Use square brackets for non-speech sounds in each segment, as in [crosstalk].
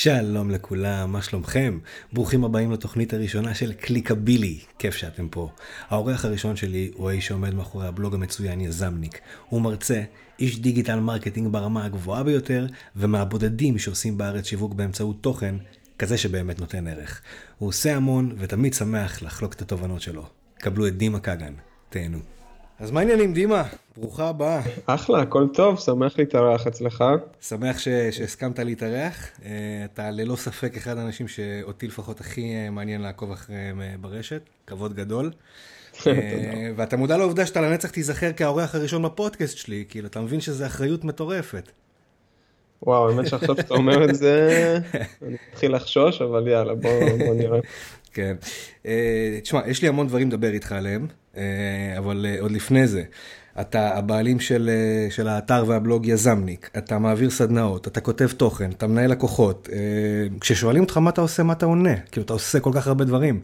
שלום לכולם, מה שלומכם? ברוכים הבאים לתוכנית הראשונה של קליקבילי, כיף שאתם פה. האורח הראשון שלי הוא האיש שעומד מאחורי הבלוג המצוין יזמניק. הוא מרצה, איש digital marketing ברמה הגבוהה ביותר, ומהבודדים שעושים בארץ שיווק באמצעות תוכן, כזה שבאמת נותן ערך. הוא עושה המון ותמיד שמח לחלוק את התובנות שלו. קבלו את דימה קגן, תהנו. אז מה העניינים דימה? ברוך הבא. אחלה, הכל טוב, שמח להתארח אצלך. שמח ש... שהסכמת להתארח. אה, אתה ללא ספק אחד האנשים שאותי לפחות הכי אה, מעניין לעקוב אחריהם אה, ברשת, כבוד גדול. [laughs] ואתה מודע לעובדה שאתה לנצח תיזכר כאורח הראשון בפודקאסט שלי, כאילו אתה מבין שזה אחריות מטורפת. וואו, האמת שעכשיו שאתה אומר את זה, [laughs] אני מתחיל לחשוש, אבל יאללה, בוא, בוא נראה. כן. תשמע, יש לי המון דברים לדבר איתך עליהם, אבל עוד לפני זה. אתה הבעלים של, אה, של האתר והבלוג יזמניק, אתה מעביר סדנאות, אתה כותב תוכן, אתה מנהל לקוחות. אה, כששואלים אותך מה אתה עושה, מה אתה עונה? כאילו, אתה עושה כל כך הרבה דברים.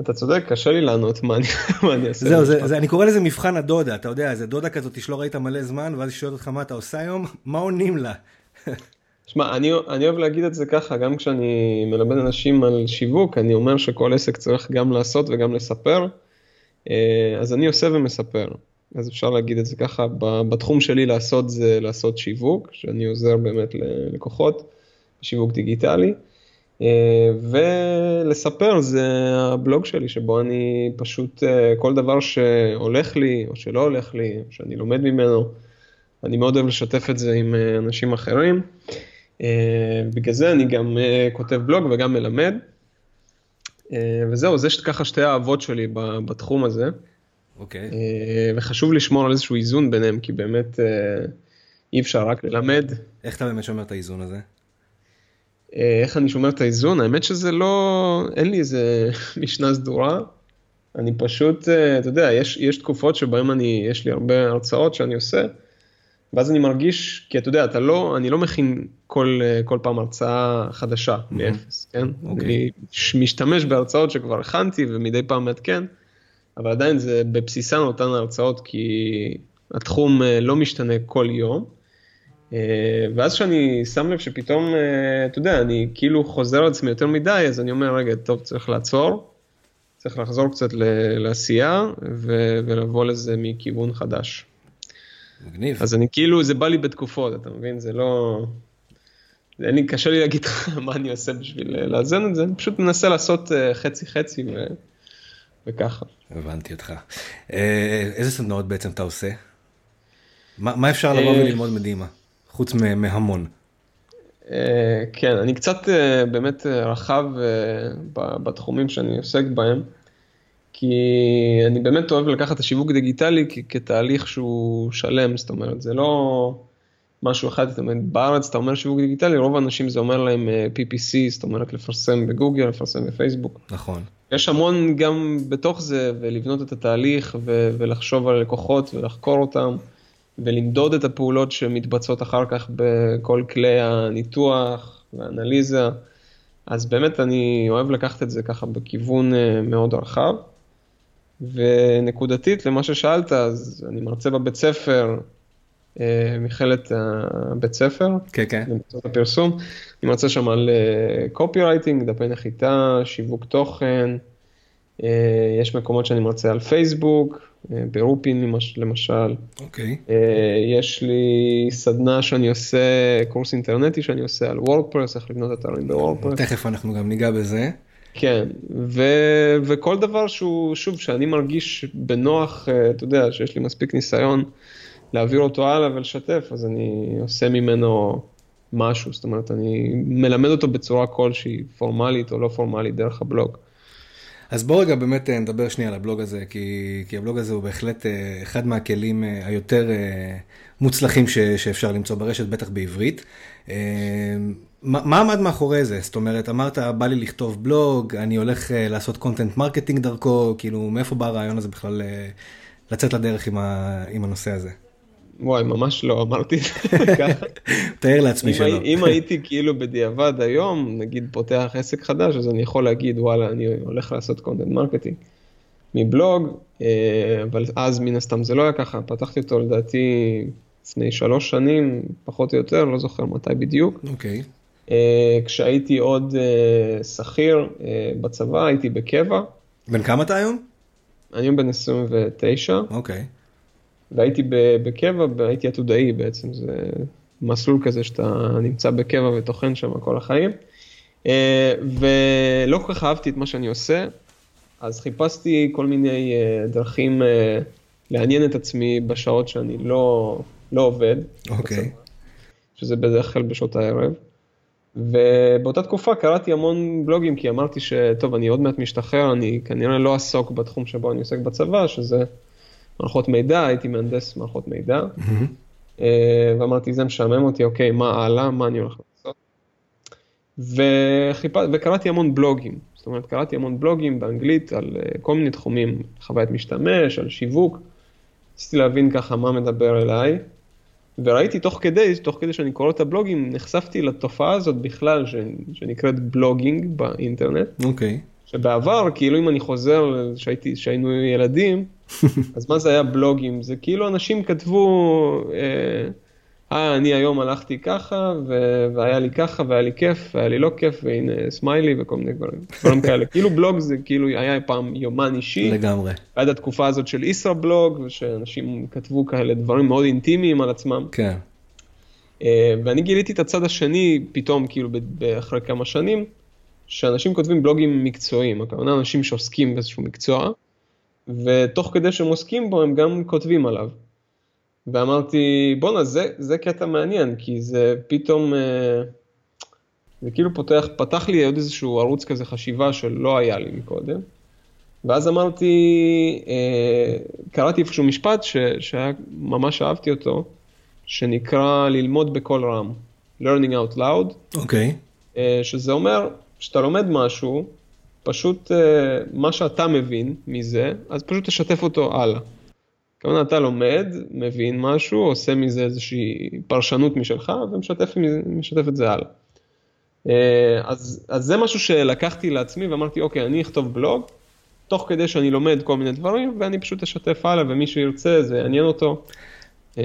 אתה צודק, קשה לי לענות מה אני, [laughs] מה אני אעשה. זהו, זה, זה, אני קורא לזה מבחן הדודה, אתה יודע, זה דודה כזאת שלא ראית מלא זמן, ואז היא שואלת אותך מה אתה עושה היום, מה עונים לה? שמע, אני, אני אוהב להגיד את זה ככה, גם כשאני מלמד אנשים על שיווק, אני אומר שכל עסק צריך גם לעשות וגם לספר. אה, אז אני עושה ומספר. אז אפשר להגיד את זה ככה, בתחום שלי לעשות זה לעשות שיווק, שאני עוזר באמת ללקוחות, שיווק דיגיטלי, אה, ולספר זה הבלוג שלי, שבו אני פשוט, אה, כל דבר שהולך לי, או שלא הולך לי, שאני לומד ממנו, אני מאוד אוהב לשתף את זה עם אנשים אחרים. בגלל זה אני גם כותב בלוג וגם מלמד. אה, וזהו, זה ככה שתי האהבות שלי בתחום הזה. אוקיי. Okay. אה, וחשוב לשמור על איזשהו איזון ביניהם, כי באמת אה, אי אפשר רק ללמד. איך אתה באמת שומר את האיזון הזה? איך אני שומר את האיזון? האמת שזה לא, אין לי איזה [laughs] משנה סדורה. אני פשוט, אתה יודע, יש, יש תקופות שבהן אני, יש לי הרבה הרצאות שאני עושה. ואז אני מרגיש, כי אתה יודע, אתה לא, אני לא מכין כל, כל פעם הרצאה חדשה mm-hmm. מאפס, כן? Okay. אוקיי. אני משתמש בהרצאות שכבר הכנתי ומדי פעם מעדכן, אבל עדיין זה בבסיסן אותן הרצאות, כי התחום אה, לא משתנה כל יום. אה, ואז כשאני שם לב שפתאום, אה, אתה יודע, אני כאילו חוזר על עצמי יותר מדי, אז אני אומר, רגע, טוב, צריך לעצור, צריך לחזור קצת לעשייה ולבוא לזה מכיוון חדש. מגניב. אז אני כאילו, זה בא לי בתקופות, אתה מבין? זה לא... אין לי, קשה לי להגיד לך [laughs] מה אני עושה בשביל אה, לאזן את זה, אני פשוט מנסה לעשות אה, חצי חצי ו... וככה. הבנתי אותך. אה, איזה סדנאות בעצם אתה עושה? מה, מה אפשר לבוא וללמוד מדימה, חוץ מהמון? כן, אני קצת באמת רחב בתחומים שאני עוסק בהם. כי אני באמת אוהב לקחת את השיווק דיגיטלי כתהליך שהוא שלם, זאת אומרת, זה לא משהו אחד, זאת אומרת, בארץ אתה אומר שיווק דיגיטלי, רוב האנשים זה אומר להם אה, PPC, זאת אומרת, לפרסם בגוגל, לפרסם בפייסבוק. נכון. יש המון גם בתוך זה, ולבנות את התהליך, ו- ולחשוב על לקוחות, ולחקור אותם, ולמדוד את הפעולות שמתבצעות אחר כך בכל כלי הניתוח והאנליזה. אז באמת אני אוהב לקחת את זה ככה בכיוון אה, מאוד רחב. ונקודתית למה ששאלת, אז אני מרצה בבית ספר, אה, מכללת הבית ספר, כן, כן. למקצועות הפרסום, אני מרצה שם על copy אה, writing, דפי נחיתה, שיווק תוכן, אה, יש מקומות שאני מרצה על פייסבוק, ברופין למשל. אוקיי. יש לי סדנה שאני עושה, קורס אינטרנטי שאני עושה על WordPress, איך לבנות אתרים ב WordPress. תכף אנחנו גם ניגע בזה. כן, ו, וכל דבר שהוא, שוב, שאני מרגיש בנוח, אה, אתה יודע, שיש לי מספיק ניסיון להעביר אותו הלאה ולשתף, אז אני עושה ממנו משהו, זאת אומרת, אני מלמד אותו בצורה כלשהי, פורמלית או לא פורמלית, דרך הבלוג. אז בוא רגע באמת אה, נדבר שנייה על הבלוג הזה, כי, כי הבלוג הזה הוא בהחלט אה, אחד מהכלים היותר מוצלחים ש, שאפשר למצוא ברשת, בטח בעברית. מה, מה עמד מאחורי זה? זאת אומרת, אמרת, בא לי לכתוב בלוג, אני הולך uh, לעשות content marketing דרכו, כאילו, מאיפה בא הרעיון הזה בכלל uh, לצאת לדרך עם, ה, עם הנושא הזה? וואי, ממש לא אמרתי את זה [laughs] ככה. תאר לעצמי שלא. אם הייתי כאילו בדיעבד היום, נגיד פותח עסק חדש, אז אני יכול להגיד, וואלה, אני הולך לעשות content marketing מבלוג, אה, אבל אז מן הסתם זה לא היה ככה, פתחתי אותו לדעתי לפני שלוש שנים, פחות או יותר, לא זוכר מתי בדיוק. אוקיי. Okay. כשהייתי עוד שכיר בצבא, הייתי בקבע. בן כמה אתה היום? אני היום בן 29. אוקיי. והייתי בקבע, והייתי עתודאי בעצם, זה מסלול כזה שאתה נמצא בקבע וטוחן שם כל החיים. ולא כל כך אהבתי את מה שאני עושה, אז חיפשתי כל מיני דרכים לעניין את עצמי בשעות שאני לא, לא עובד. אוקיי. Okay. שזה בדרך כלל בשעות הערב. ובאותה תקופה קראתי המון בלוגים, כי אמרתי שטוב, אני עוד מעט משתחרר, אני כנראה לא אעסוק בתחום שבו אני עוסק בצבא, שזה מערכות מידע, הייתי מהנדס מערכות מידע. Mm-hmm. ואמרתי, זה משעמם אותי, אוקיי, מה הלאה, מה אני הולך לעשות? וחיפ... וקראתי המון בלוגים, זאת אומרת, קראתי המון בלוגים באנגלית על כל מיני תחומים, חוויית משתמש, על שיווק. ניסיתי להבין ככה מה מדבר אליי, וראיתי תוך כדי, תוך כדי שאני קורא את הבלוגים, נחשפתי לתופעה הזאת בכלל, ש, שנקראת בלוגינג באינטרנט. אוקיי. Okay. שבעבר, כאילו אם אני חוזר, שהייתי, שהיינו ילדים, [laughs] אז מה זה היה בלוגים? זה כאילו אנשים כתבו, אה, אה, אני היום הלכתי ככה, ו- והיה לי ככה, והיה לי כיף, והיה לי לא כיף, והנה סמיילי וכל מיני דברים. דברים כאלה. כאילו בלוג זה כאילו היה פעם יומן אישי. לגמרי. עד התקופה הזאת של ישרא בלוג, ושאנשים כתבו כאלה דברים מאוד אינטימיים על עצמם. כן. אה, ואני גיליתי את הצד השני פתאום, כאילו אחרי כמה שנים, שאנשים כותבים בלוגים מקצועיים, הכוונה אנשים שעוסקים באיזשהו מקצוע, ותוך כדי שהם עוסקים בו הם גם כותבים עליו. ואמרתי, בואנה, זה, זה קטע מעניין, כי זה פתאום, אה, זה כאילו פותח, פתח לי עוד איזשהו ערוץ כזה חשיבה שלא היה לי מקודם. ואז אמרתי, אה, קראתי איפשהו משפט ש, שהיה, ממש אהבתי אותו, שנקרא ללמוד בקול רם, learning out loud. אוקיי. Okay. אה, שזה אומר, כשאתה לומד משהו, פשוט מה שאתה מבין מזה, אז פשוט תשתף אותו הלאה. כמובן אתה לומד, מבין משהו, עושה מזה איזושהי פרשנות משלך ומשתף את זה הלאה. אה, אז, אז זה משהו שלקחתי לעצמי ואמרתי, אוקיי, אני אכתוב בלוג, תוך כדי שאני לומד כל מיני דברים, ואני פשוט אשתף הלאה, ומי שירצה, זה יעניין אותו, אה,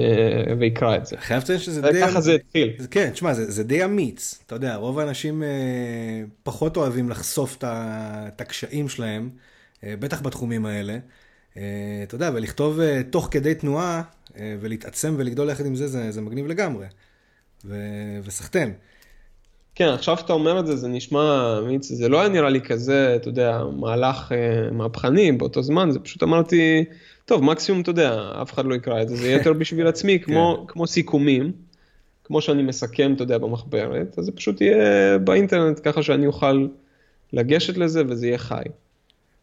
ויקרא את זה. חייב לציין שזה די... ככה זה התחיל. כן, תשמע, זה, זה די אמיץ. אתה יודע, רוב האנשים אה, פחות אוהבים לחשוף את הקשיים שלהם, בטח בתחומים האלה. אה, אתה יודע, ולכתוב אה, תוך כדי תנועה אה, ולהתעצם ולגדול יחד עם זה, זה, זה מגניב לגמרי. וסחטיין. כן, עכשיו שאתה אומר את זה, זה נשמע אמיץ, זה לא היה נראה לי כזה, אתה יודע, מהלך מהפכני באותו זמן, זה פשוט אמרתי, טוב, מקסימום, אתה יודע, אף אחד לא יקרא את זה, זה יהיה יותר בשביל עצמי, [laughs] כמו, כן. כמו סיכומים, כמו שאני מסכם, אתה יודע, במחברת, אז זה פשוט יהיה באינטרנט ככה שאני אוכל לגשת לזה וזה יהיה חי.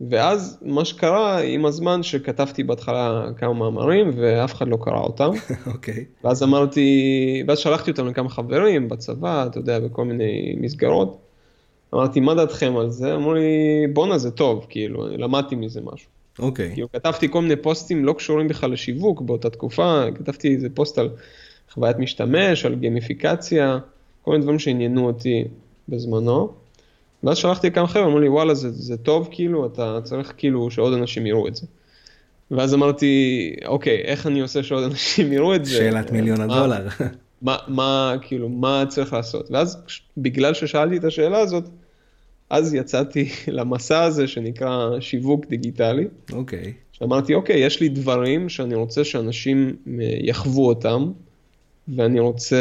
ואז מה שקרה עם הזמן שכתבתי בהתחלה כמה מאמרים ואף אחד לא קרא אותם. [laughs] אוקיי. Okay. ואז אמרתי, ואז שלחתי אותם לכמה חברים בצבא, אתה יודע, בכל מיני מסגרות. אמרתי, מה דעתכם על זה? אמרו לי, בואנה זה טוב, כאילו, למדתי מזה משהו. אוקיי. Okay. כאילו, כתבתי כל מיני פוסטים לא קשורים בכלל לשיווק באותה תקופה, כתבתי איזה פוסט על חוויית משתמש, על גמיפיקציה, כל מיני דברים שעניינו אותי בזמנו. ואז שלחתי לכמה חבר'ה, אמרו לי, וואלה, זה, זה טוב, כאילו, אתה צריך כאילו שעוד אנשים יראו את זה. ואז אמרתי, אוקיי, איך אני עושה שעוד אנשים יראו את זה? שאלת מיליון הדולר. מה, מה, כאילו, מה צריך לעשות? ואז בגלל ששאלתי את השאלה הזאת, אז יצאתי [laughs] למסע הזה שנקרא שיווק דיגיטלי. אוקיי. שאמרתי, אוקיי, יש לי דברים שאני רוצה שאנשים יחוו אותם, ואני רוצה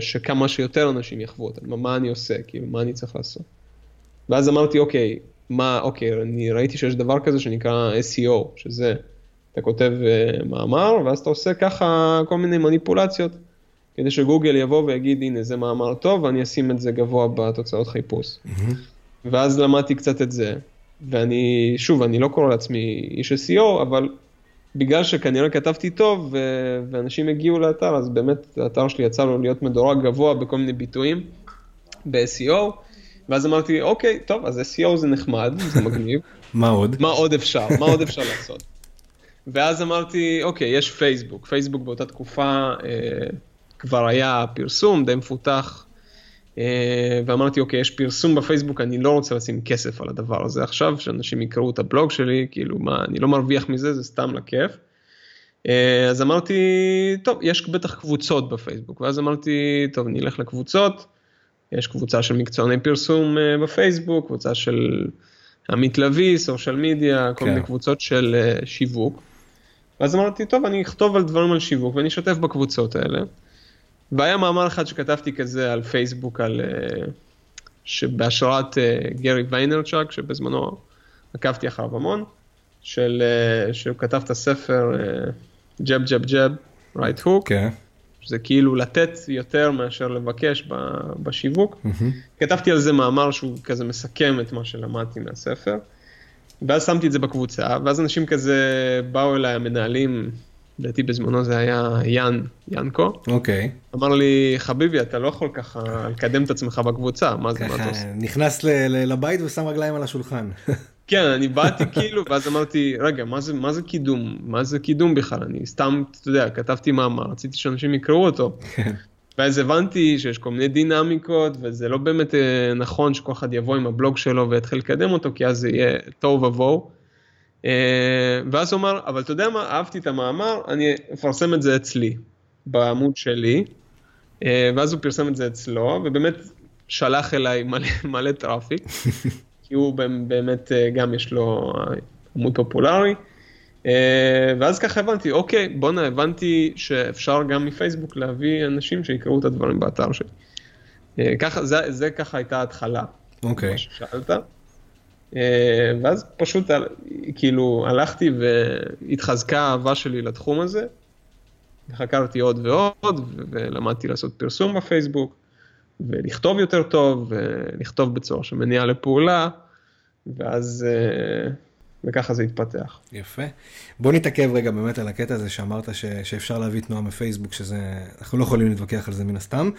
שכמה שיותר אנשים יחוו אותם, מה אני עושה, כאילו, מה אני צריך לעשות. ואז אמרתי, אוקיי, מה, אוקיי, אני ראיתי שיש דבר כזה שנקרא SEO, שזה, אתה כותב uh, מאמר, ואז אתה עושה ככה כל מיני מניפולציות, כדי שגוגל יבוא ויגיד, הנה, זה מאמר טוב, ואני אשים את זה גבוה בתוצאות חיפוש. Mm-hmm. ואז למדתי קצת את זה, ואני, שוב, אני לא קורא לעצמי איש SEO, אבל בגלל שכנראה כתבתי טוב ו- ואנשים הגיעו לאתר, אז באמת האתר שלי יצא לו להיות מדורג גבוה בכל מיני ביטויים ב-SEO, ואז אמרתי, אוקיי, טוב, אז SEO זה נחמד, זה מגניב. [laughs] מה עוד? מה עוד אפשר? מה עוד אפשר לעשות? ואז אמרתי, אוקיי, יש פייסבוק. פייסבוק באותה תקופה אה, כבר היה פרסום די מפותח ואמרתי, אוקיי, יש פרסום בפייסבוק, אני לא רוצה לשים כסף על הדבר הזה עכשיו, שאנשים יקראו את הבלוג שלי, כאילו, מה, אני לא מרוויח מזה, זה סתם לכיף. אה, אז אמרתי, טוב, יש בטח קבוצות בפייסבוק, ואז אמרתי, טוב, נלך לקבוצות, יש קבוצה של מקצועני פרסום בפייסבוק, קבוצה של עמית לביא, סושיאל מדיה, כל כן. מיני קבוצות של שיווק. ואז אמרתי, טוב, אני אכתוב על דברים על שיווק ואני אשתף בקבוצות האלה. והיה מאמר אחד שכתבתי כזה על פייסבוק, על, שבהשראת גרי ויינרצ'אק, שבזמנו עקבתי אחריו המון, של, שהוא כתב את הספר ג'ב ג'ב ג'ב, רייט הוק, שזה כאילו לתת יותר מאשר לבקש בשיווק. Mm-hmm. כתבתי על זה מאמר שהוא כזה מסכם את מה שלמדתי מהספר. ואז שמתי את זה בקבוצה, ואז אנשים כזה באו אליי, המנהלים, לדעתי בזמנו זה היה יאן, יאנקו. אוקיי. Okay. אמר לי, חביבי, אתה לא יכול ככה לקדם את עצמך בקבוצה, מה זה, מה אתה עושה? נכנס לבית ושם רגליים על השולחן. [laughs] כן, אני באתי כאילו, ואז אמרתי, רגע, מה זה, מה זה קידום? מה זה קידום בכלל? אני סתם, אתה יודע, כתבתי מאמר, רציתי שאנשים יקראו אותו. כן. ואז הבנתי שיש כל מיני דינמיקות, וזה לא באמת אה, נכון שכל אחד יבוא עם הבלוג שלו ויתחיל לקדם אותו, כי אז זה יהיה תוהו ובוהו. אה, ואז הוא אמר, אבל אתה יודע מה, אהבתי את המאמר, אני אפרסם את זה אצלי, בעמוד שלי. אה, ואז הוא פרסם את זה אצלו, ובאמת שלח אליי מלא, [laughs] מלא traffic, [laughs] כי הוא באמת גם יש לו עמוד פופולרי. ואז ככה הבנתי, אוקיי, בואנה, הבנתי שאפשר גם מפייסבוק להביא אנשים שיקראו את הדברים באתר שלי. ככה, זה, זה ככה הייתה ההתחלה. אוקיי. ששאלת. ואז פשוט כאילו הלכתי והתחזקה האהבה שלי לתחום הזה. חקרתי עוד ועוד ולמדתי לעשות פרסום בפייסבוק ולכתוב יותר טוב ולכתוב בצורה שמניעה לפעולה ואז וככה זה התפתח. יפה. בוא נתעכב רגע באמת על הקטע הזה שאמרת ש, שאפשר להביא תנועה מפייסבוק, שזה, אנחנו לא יכולים להתווכח על זה מן הסתם.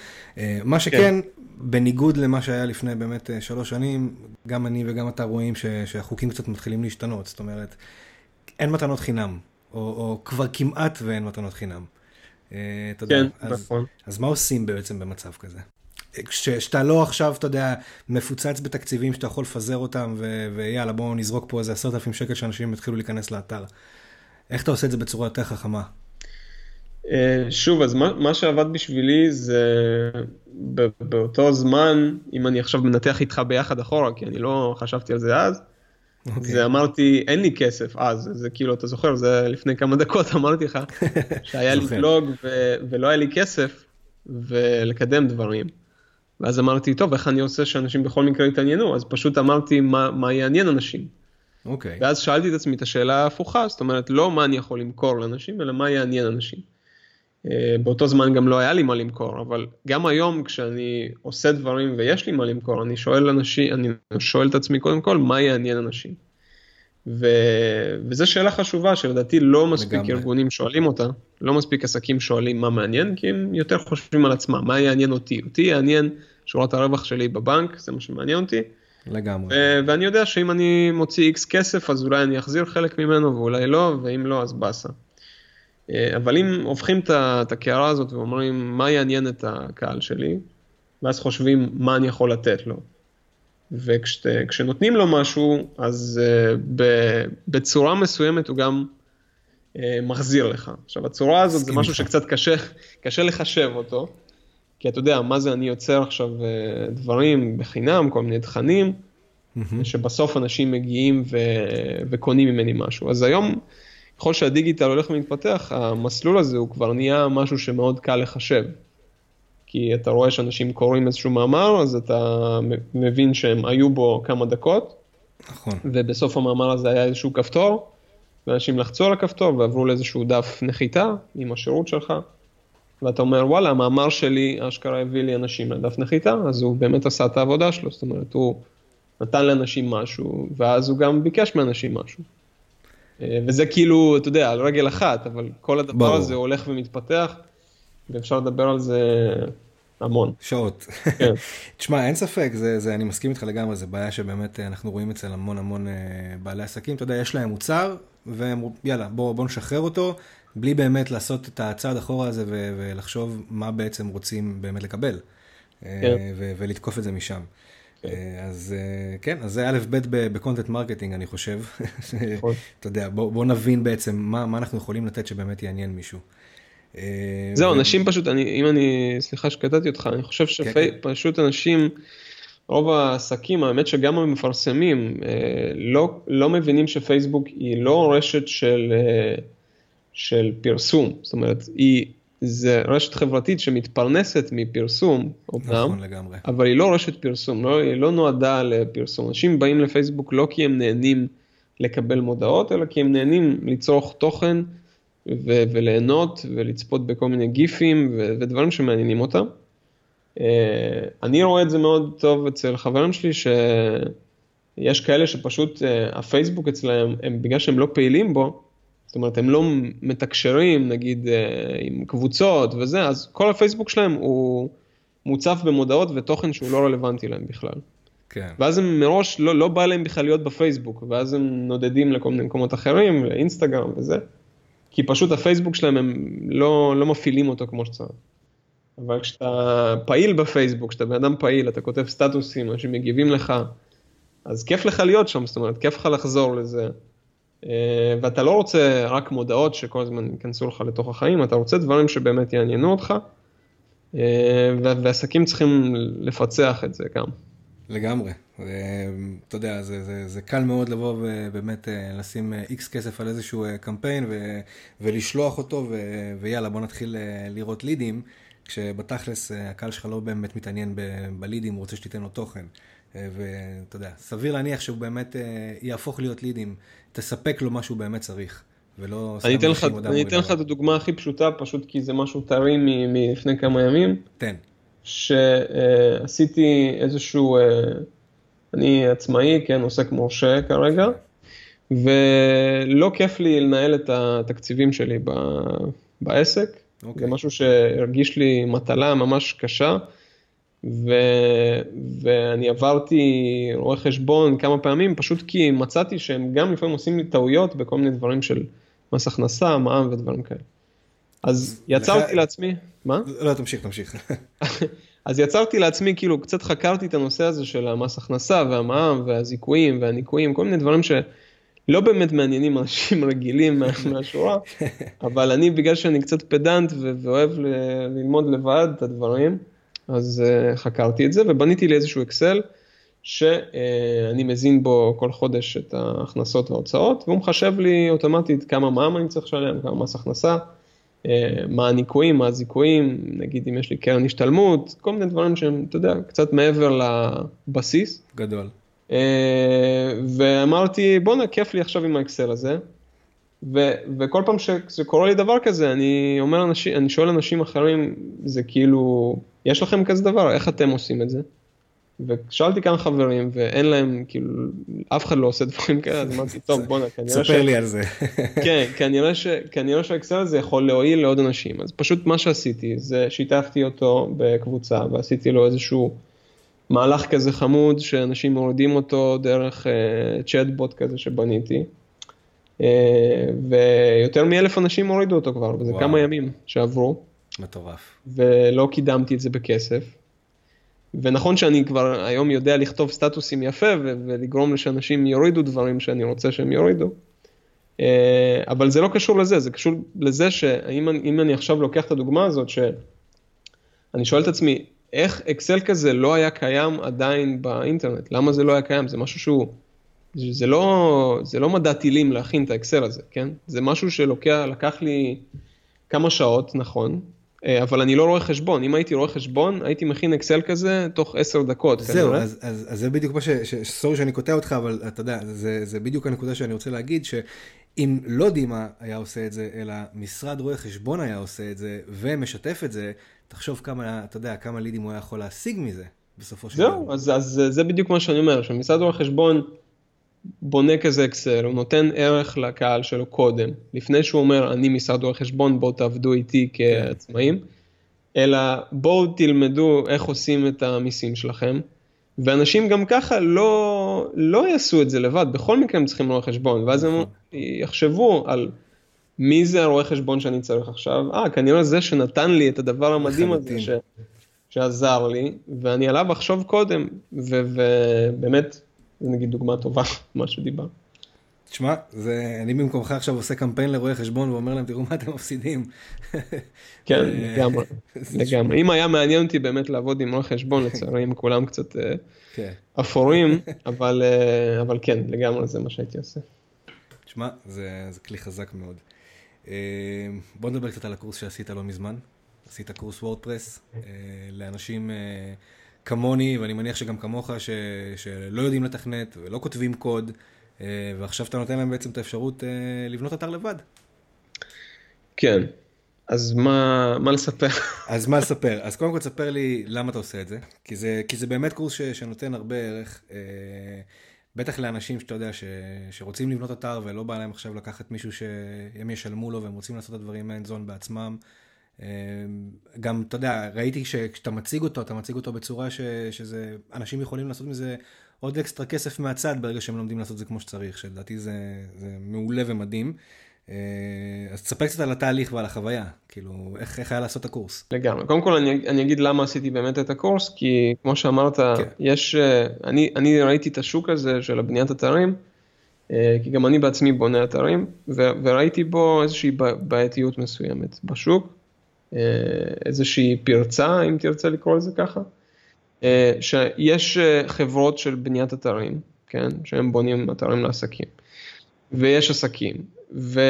מה שכן, כן. בניגוד למה שהיה לפני באמת שלוש שנים, גם אני וגם אתה רואים ש, שהחוקים קצת מתחילים להשתנות, זאת אומרת, אין מתנות חינם, או, או כבר כמעט ואין מתנות חינם. אתה יודע, כן, אז, נכון. אז מה עושים בעצם במצב כזה? שאתה לא עכשיו, אתה יודע, מפוצץ בתקציבים שאתה יכול לפזר אותם, ו- ויאללה, בואו נזרוק פה איזה עשרת אלפים שקל שאנשים יתחילו להיכנס לאתר. איך אתה עושה את זה בצורה יותר חכמה? שוב, אז מה, מה שעבד בשבילי זה באותו זמן, אם אני עכשיו מנתח איתך ביחד אחורה, כי אני לא חשבתי על זה אז, okay. אוקיי. זה אמרתי, אין לי כסף אז, זה כאילו, אתה זוכר, זה לפני כמה דקות [laughs] אמרתי לך, שהיה לי בלוג ו- ולא היה לי כסף, ולקדם דברים. ואז אמרתי, טוב, איך אני עושה שאנשים בכל מקרה יתעניינו? אז פשוט אמרתי, מה, מה יעניין אנשים? אוקיי. Okay. ואז שאלתי את עצמי את השאלה ההפוכה, זאת אומרת, לא מה אני יכול למכור לאנשים, אלא מה יעניין אנשים. באותו זמן גם לא היה לי מה למכור, אבל גם היום כשאני עושה דברים ויש לי מה למכור, אני שואל אנשים, אני שואל את עצמי קודם כל, מה יעניין אנשים? ו... וזו שאלה חשובה שלדעתי לא מספיק לגמרי. ארגונים שואלים אותה, לא מספיק עסקים שואלים מה מעניין, כי הם יותר חושבים על עצמם, מה יעניין אותי? אותי יעניין שורת הרווח שלי בבנק, זה מה שמעניין אותי. לגמרי. ו... ואני יודע שאם אני מוציא איקס כסף, אז אולי אני אחזיר חלק ממנו ואולי לא, ואם לא, אז באסה. אבל אם הופכים את הקערה הזאת ואומרים מה יעניין את הקהל שלי, ואז חושבים מה אני יכול לתת לו. וכשנותנים לו משהו, אז uh, בצורה מסוימת הוא גם uh, מחזיר לך. עכשיו, הצורה הזאת זה משהו שקצת קשה, קשה לחשב אותו, כי אתה יודע, מה זה אני יוצר עכשיו uh, דברים בחינם, כל מיני תכנים, mm-hmm. שבסוף אנשים מגיעים ו, וקונים ממני משהו. אז היום, ככל שהדיגיטל הולך ומתפתח, המסלול הזה הוא כבר נהיה משהו שמאוד קל לחשב. כי אתה רואה שאנשים קוראים איזשהו מאמר, אז אתה מבין שהם היו בו כמה דקות. נכון. ובסוף המאמר הזה היה איזשהו כפתור, ואנשים לחצו על הכפתור ועברו לאיזשהו דף נחיתה עם השירות שלך. ואתה אומר, וואלה, המאמר שלי אשכרה הביא לי אנשים לדף נחיתה, אז הוא באמת עשה את העבודה שלו, זאת אומרת, הוא נתן לאנשים משהו, ואז הוא גם ביקש מאנשים משהו. וזה כאילו, אתה יודע, על רגל אחת, אבל כל הדבר ברור. הזה הולך ומתפתח. ואפשר לדבר על זה המון. שעות. כן. [laughs] תשמע, אין ספק, זה, זה, אני מסכים איתך לגמרי, זה בעיה שבאמת אנחנו רואים אצל המון המון בעלי עסקים, אתה יודע, יש להם מוצר, והם, יאללה, בוא, בוא נשחרר אותו, בלי באמת לעשות את הצעד אחורה הזה ו- ולחשוב מה בעצם רוצים באמת לקבל, כן. ו- ולתקוף את זה משם. כן. אז כן, אז זה א' ב' ב content marketing, אני חושב. נכון. [laughs] אתה יודע, בוא, בוא נבין בעצם מה, מה אנחנו יכולים לתת שבאמת יעניין מישהו. זהו, אנשים פשוט, אני, אם אני, סליחה שקטעתי אותך, אני חושב שפשוט כן, כן. אנשים, רוב העסקים, האמת שגם המפרסמים, לא, לא מבינים שפייסבוק היא לא רשת של, של פרסום, זאת אומרת, היא זה רשת חברתית שמתפרנסת מפרסום, נכון לגמרי. אבל היא לא רשת פרסום, לא, היא לא נועדה לפרסום. אנשים באים לפייסבוק לא כי הם נהנים לקבל מודעות, אלא כי הם נהנים לצרוך תוכן ו- וליהנות ולצפות בכל מיני גיפים ו- ודברים שמעניינים אותם. Uh, אני רואה את זה מאוד טוב אצל חברים שלי, שיש כאלה שפשוט uh, הפייסבוק אצלם, הם, בגלל שהם לא פעילים בו, זאת אומרת, הם לא מתקשרים, נגיד, אה, עם קבוצות וזה, אז כל הפייסבוק שלהם הוא מוצף במודעות ותוכן שהוא לא רלוונטי להם בכלל. כן. ואז הם מראש, לא, לא בא להם בכלל להיות בפייסבוק, ואז הם נודדים לכל מיני מקומות אחרים, לאינסטגרם וזה, כי פשוט הפייסבוק שלהם, הם לא, לא מפעילים אותו כמו שצריך. אבל כשאתה פעיל בפייסבוק, כשאתה בן אדם פעיל, אתה כותב סטטוסים, אנשים מגיבים לך, אז כיף לך להיות שם, זאת אומרת, כיף לך לחזור לזה. אה, ואתה לא רוצה רק מודעות שכל הזמן ייכנסו לך לתוך החיים, אתה רוצה דברים שבאמת יעניינו אותך, אה, ועסקים צריכים לפצח את זה גם. לגמרי, אתה יודע, זה, זה, זה קל מאוד לבוא ובאמת אה, לשים איקס כסף על איזשהו קמפיין ו, ולשלוח אותו ו, ויאללה בוא נתחיל לראות לידים, כשבתכלס הקהל שלך לא באמת מתעניין בלידים, הוא רוצה שתיתן לו תוכן. ואתה יודע, סביר להניח שהוא באמת יהפוך להיות לידים תספק לו מה שהוא באמת צריך. ולא סתם אני אתן לך את הדוגמה הכי פשוטה, פשוט כי זה משהו טרי מלפני כמה ימים. תן. שעשיתי איזשהו, אה, אני עצמאי, כן, עוסק מורשה כרגע, ולא כיף לי לנהל את התקציבים שלי בעסק. Okay. זה אוקיי. משהו שהרגיש לי מטלה ממש קשה. ו... ואני עברתי רואה חשבון כמה פעמים, פשוט כי מצאתי שהם גם לפעמים עושים לי טעויות בכל מיני דברים של מס הכנסה, מע"מ ודברים כאלה. אז יצרתי לך... לעצמי, מה? לא, תמשיך, תמשיך. [laughs] אז יצרתי לעצמי, כאילו, קצת חקרתי את הנושא הזה של המס הכנסה והמע"מ והזיכויים והניקויים, כל מיני דברים שלא באמת מעניינים אנשים [laughs] רגילים [laughs] מהשורה, אבל אני, בגלל שאני קצת פדנט ואוהב ללמוד לבד את הדברים, אז uh, חקרתי את זה ובניתי לי איזשהו אקסל שאני מזין בו כל חודש את ההכנסות וההוצאות והוא מחשב לי אוטומטית כמה מע"מ אני צריך לשלם, כמה מס הכנסה, uh, מה הניקויים, מה הזיכויים, נגיד אם יש לי קרן השתלמות, כל מיני דברים שהם, אתה יודע, קצת מעבר לבסיס. גדול. Uh, ואמרתי בואנה כיף לי עכשיו עם האקסל הזה. ו, וכל פעם שקורה לי דבר כזה, אני אומר אנשים, אני שואל אנשים אחרים, זה כאילו, יש לכם כזה דבר, איך אתם עושים את זה? ושאלתי כמה חברים ואין להם, כאילו, אף אחד לא עושה דברים כאלה, אז אמרתי, [laughs] טוב בואנה, כנראה. ספר לי על זה. [laughs] כן, כנראה, ש... כנראה שהאקסל הזה יכול להועיל לעוד אנשים, אז פשוט מה שעשיתי זה שיתפתי אותו בקבוצה ועשיתי לו איזשהו מהלך כזה חמוד שאנשים מורידים אותו דרך uh, כזה שבניתי. Uh, ויותר מאלף אנשים הורידו אותו כבר, וזה וואו. כמה ימים שעברו. מטורף. ולא קידמתי את זה בכסף. ונכון שאני כבר היום יודע לכתוב סטטוסים יפה ולגרום שאנשים יורידו דברים שאני רוצה שהם יורידו. אה, אבל זה לא קשור לזה, זה קשור לזה שאם אני עכשיו לוקח את הדוגמה הזאת, שאני שואל את עצמי, איך אקסל כזה לא היה קיים עדיין באינטרנט? למה זה לא היה קיים? זה משהו שהוא, זה לא, זה לא מדע טילים להכין את האקסל הזה, כן? זה משהו שלוקח, לקח לי כמה שעות, נכון, אבל אני לא רואה חשבון, אם הייתי רואה חשבון, הייתי מכין אקסל כזה תוך עשר דקות. זהו, אז, אז, אז זה בדיוק מה ש... סורי שאני קוטע אותך, אבל אתה יודע, זה, זה בדיוק הנקודה שאני רוצה להגיד, שאם לא דימה היה עושה את זה, אלא משרד רואה חשבון היה עושה את זה, ומשתף את זה, תחשוב כמה, אתה יודע, כמה לידים הוא היה יכול להשיג מזה, בסופו של דבר. זהו, אז, אז זה בדיוק מה שאני אומר, שמשרד רואה חשבון... בונה כזה אקסל, הוא נותן ערך לקהל שלו קודם, לפני שהוא אומר אני משרד רואי חשבון בואו תעבדו איתי כעצמאים, אלא בואו תלמדו איך עושים את המיסים שלכם, ואנשים גם ככה לא, לא יעשו את זה לבד, בכל מקרה הם צריכים רואה חשבון, ואז הם. יחשבו על מי זה הרואה חשבון שאני צריך עכשיו, אה כנראה זה שנתן לי את הדבר המדהים הזה ש, שעזר לי, ואני עליו אחשוב קודם, ובאמת זה נגיד דוגמה טובה, [laughs] מה שדיבר. תשמע, זה, אני במקומך עכשיו עושה קמפיין לרואי חשבון ואומר להם, תראו מה אתם מפסידים. כן, לגמרי, [laughs] לגמרי. אם היה מעניין אותי באמת לעבוד עם רואי חשבון, לצערי הם כולם קצת כן. אפורים, [laughs] אבל, אבל כן, לגמרי זה מה שהייתי עושה. תשמע, זה, זה כלי חזק מאוד. בוא נדבר קצת על הקורס שעשית לא מזמן. עשית קורס וורדפרס לאנשים כמוני, ואני מניח שגם כמוך, ש, שלא יודעים לתכנת ולא כותבים קוד, אה, ועכשיו אתה נותן להם בעצם את האפשרות אה, לבנות אתר לבד. כן, אז מה, מה לספר? [laughs] אז מה לספר? אז קודם כל תספר לי למה אתה עושה את זה, כי זה, כי זה באמת קורס ש, שנותן הרבה ערך, אה, בטח לאנשים שאתה יודע ש, שרוצים לבנות אתר ולא בא להם עכשיו לקחת מישהו שהם ישלמו לו והם רוצים לעשות את הדברים מהאנד זון בעצמם. אמ, גם, אתה יודע, ראיתי שכשאתה מציג אותו, אתה מציג אותו בצורה ש, שזה, אנשים יכולים לעשות מזה עוד אקסטרה כסף מהצד ברגע שהם לומדים לעשות את זה כמו שצריך, שלדעתי זה, זה מעולה ומדהים. אה, אז תספר קצת על התהליך ועל החוויה, כאילו, איך, איך היה לעשות את הקורס? לגמרי. קודם כל אני, אני אגיד למה עשיתי באמת את הקורס, כי כמו שאמרת, כן. יש, אה, אני, אני ראיתי את השוק הזה של הבניית אתרים, אה, כי גם אני בעצמי בונה אתרים, וראיתי בו איזושהי בעייתיות מסוימת בשוק. אה, איזושהי פרצה, אם תרצה לקרוא לזה ככה, אה, שיש אה, חברות של בניית אתרים, כן, שהם בונים אתרים לעסקים, ויש עסקים, ו,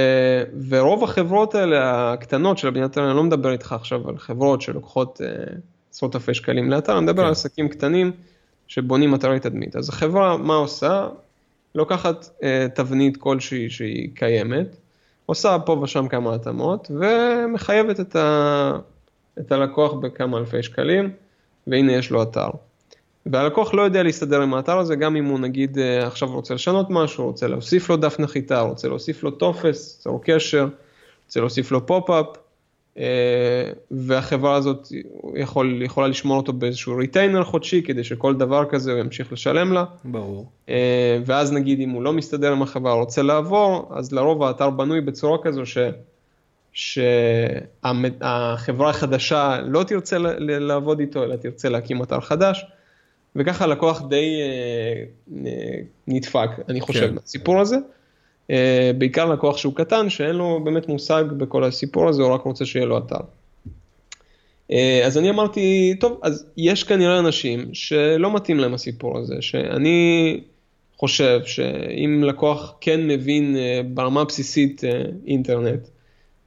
ורוב החברות האלה, הקטנות של בניית אתרים, אני לא מדבר איתך עכשיו על חברות שלוקחות עשרות אלפי שקלים לאתר, אני מדבר כן. על עסקים קטנים שבונים אתרי תדמית. אז החברה, מה עושה? לוקחת תבנית כלשהי שהיא קיימת, עושה פה ושם כמה התאמות ומחייבת את, ה... את הלקוח בכמה אלפי שקלים, והנה יש לו אתר. והלקוח לא יודע להסתדר עם האתר הזה, גם אם הוא נגיד אה, עכשיו רוצה לשנות משהו, רוצה להוסיף לו דף נחיתה, רוצה להוסיף לו טופס, צור קשר, רוצה להוסיף לו פופ-אפ, והחברה הזאת יכול, יכולה לשמור אותו באיזשהו ריטיינר חודשי, כדי שכל דבר כזה הוא ימשיך לשלם לה. ברור. אה, ואז נגיד אם הוא לא מסתדר עם החברה, רוצה לעבור, אז לרוב האתר בנוי בצורה כזו ש... שהחברה החדשה לא תרצה לעבוד איתו, אלא תרצה להקים אתר חדש, וככה הלקוח די אה, נדפק, אני חושב, כן. מהסיפור הזה. אה, בעיקר לקוח שהוא קטן, שאין לו באמת מושג בכל הסיפור הזה, הוא רק רוצה שיהיה לו אתר. אה, אז אני אמרתי, טוב, אז יש כנראה אנשים שלא מתאים להם הסיפור הזה, שאני חושב שאם לקוח כן מבין אה, ברמה הבסיסית אינטרנט,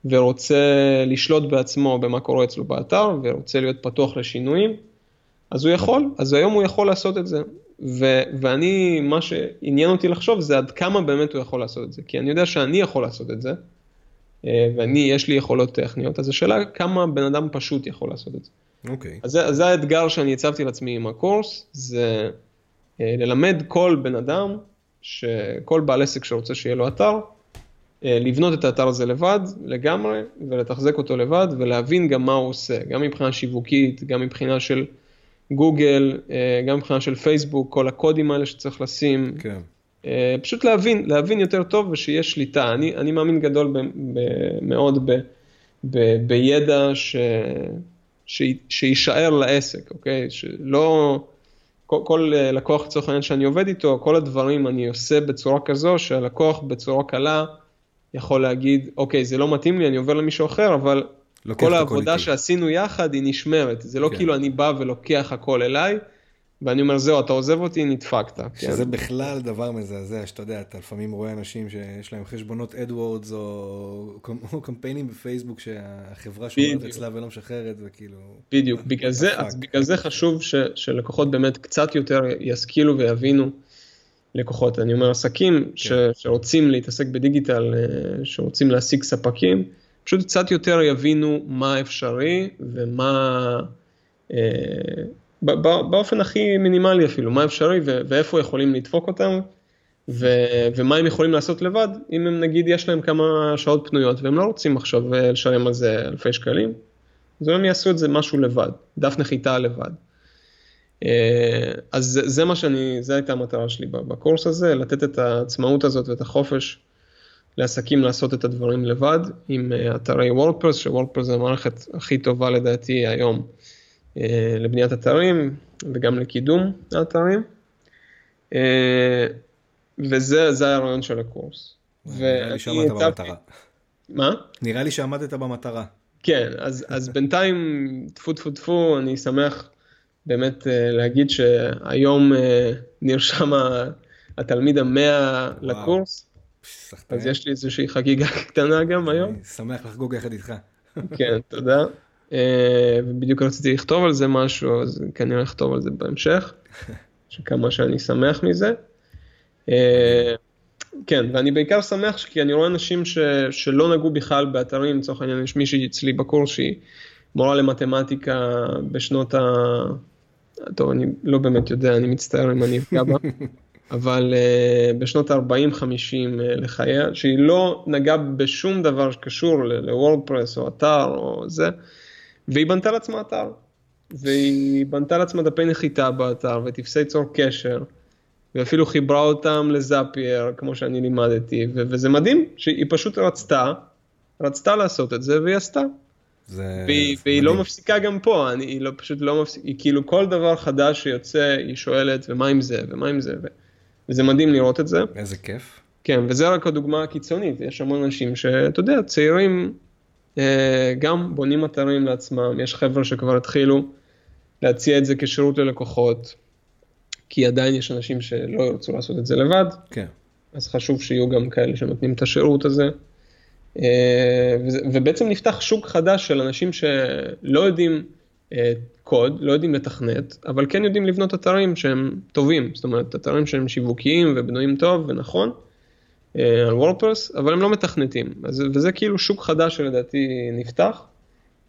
ורוצה לשלוט בעצמו במה קורה אצלו באתר, ורוצה להיות פתוח לשינויים, אז הוא יכול, אז היום הוא יכול לעשות את זה. ו- ואני, מה שעניין אותי לחשוב זה עד כמה באמת הוא יכול לעשות את זה. כי אני יודע שאני יכול לעשות את זה, אה, ואני, יש לי יכולות טכניות, אז השאלה כמה בן אדם פשוט יכול לעשות את זה. אוקיי. Okay. אז, אז זה האתגר שאני הצבתי לעצמי עם הקורס, זה אה, ללמד כל בן אדם, כל בעל עסק שרוצה שיהיה לו אתר, אה, לבנות את האתר הזה לבד, לגמרי, ולתחזק אותו לבד, ולהבין גם מה הוא עושה, גם מבחינה שיווקית, גם מבחינה של... גוגל, אה, גם מבחינה של פייסבוק, כל הקודים האלה שצריך לשים. כן. אה, פשוט להבין, להבין יותר טוב ושיש שליטה. אני, אני מאמין גדול ב, ב, מאוד ב, ב, בידע ש, ש, שיישאר לעסק, אוקיי? שלא, כל, כל אה, לקוח לצורך העניין שאני עובד איתו, כל הדברים אני עושה בצורה כזו שהלקוח בצורה קלה יכול להגיד, אוקיי, זה לא מתאים לי, אני עובר למישהו אחר, אבל כל העבודה שעשינו יחד היא נשמרת, זה לא כן. כאילו אני בא ולוקח הכל אליי, ואני אומר זהו, אתה עוזב אותי, נדפקת. כן. שזה כן. בכלל דבר מזעזע, שאתה יודע, אתה לפעמים רואה אנשים שיש להם חשבונות AdWords או, או קמפיינים בפייסבוק שהחברה שומרת אצלה ולא משחררת, וכאילו... בדיוק, בגלל זה, אז בגלל זה חשוב ש, שלקוחות באמת קצת יותר ישכילו ויבינו. לקוחות, אני אומר עסקים כן. ש, שרוצים להתעסק בדיגיטל, אה, שרוצים להשיג ספקים, פשוט קצת יותר יבינו מה אפשרי ומה, אה, באופן הכי מינימלי אפילו, מה אפשרי ואיפה יכולים לדפוק אותם ומה הם יכולים לעשות לבד, אם הם נגיד יש להם כמה שעות פנויות והם לא רוצים עכשיו אה, לשלם על זה אלפי שקלים, אז הם יעשו את זה משהו לבד, דף נחיתה לבד. אה, אז זה, זה מה שאני, זו הייתה המטרה שלי בקורס הזה, לתת את העצמאות הזאת ואת החופש לעסקים לעשות את הדברים לבד עם אה, אתרי וורדפרס, שוורדפרס זה המערכת הכי טובה לדעתי היום אה, לבניית אתרים וגם לקידום האתרים. אה, וזה זה הרעיון של הקורס. נראה לי שעמדת במטרה. מה? נראה לי שעמדת במטרה. כן, אז, אז בינתיים, טפו טפו טפו, אני שמח באמת להגיד שהיום נרשם התלמיד המאה לקורס. אז יש לי איזושהי חגיגה [laughs] קטנה גם היום. אני שמח לחגוג יחד איתך. [laughs] כן, תודה. ובדיוק רציתי לכתוב על זה משהו, אז כנראה לכתוב על זה בהמשך, [laughs] שכמה שאני שמח מזה. כן, ואני בעיקר שמח כי אני רואה אנשים ש, שלא נגעו בכלל באתרים, לצורך העניין יש מישהי אצלי בקורס שהיא מורה למתמטיקה בשנות ה... טוב, אני לא באמת יודע, אני מצטער אם אני אפגע בה, אבל uh, בשנות ה-40-50 uh, לחייה, שהיא לא נגעה בשום דבר שקשור לוורדפרס או אתר או זה, והיא בנתה לעצמה אתר, והיא בנתה לעצמה דפי נחיתה באתר וטפסי צור קשר. ואפילו חיברה אותם לזאפייר, כמו שאני לימדתי, ו- וזה מדהים שהיא פשוט רצתה, רצתה לעשות את זה והיא עשתה. זה... והיא, והיא לא. מפסיקה גם פה, אני, היא לא, פשוט לא מפסיקה, היא כאילו כל דבר חדש שיוצא, היא שואלת, ומה עם זה, ומה עם זה, ו- וזה מדהים לראות את זה. איזה כיף. כן, וזה רק הדוגמה הקיצונית, יש המון אנשים שאתה יודע, צעירים אה, גם בונים אתרים לעצמם, יש חבר'ה שכבר התחילו להציע את זה כשירות ללקוחות, כי עדיין יש אנשים שלא ירצו לעשות את זה לבד, כן. אז חשוב שיהיו גם כאלה שנותנים את השירות הזה. אה, ובעצם נפתח שוק חדש של אנשים שלא יודעים קוד, לא יודעים לתכנת, אבל כן יודעים לבנות אתרים שהם טובים, זאת אומרת, אתרים שהם שיווקיים ובנויים טוב ונכון, אה, על וורדפרס, אבל הם לא מתכנתים. אז, וזה כאילו שוק חדש שלדעתי נפתח.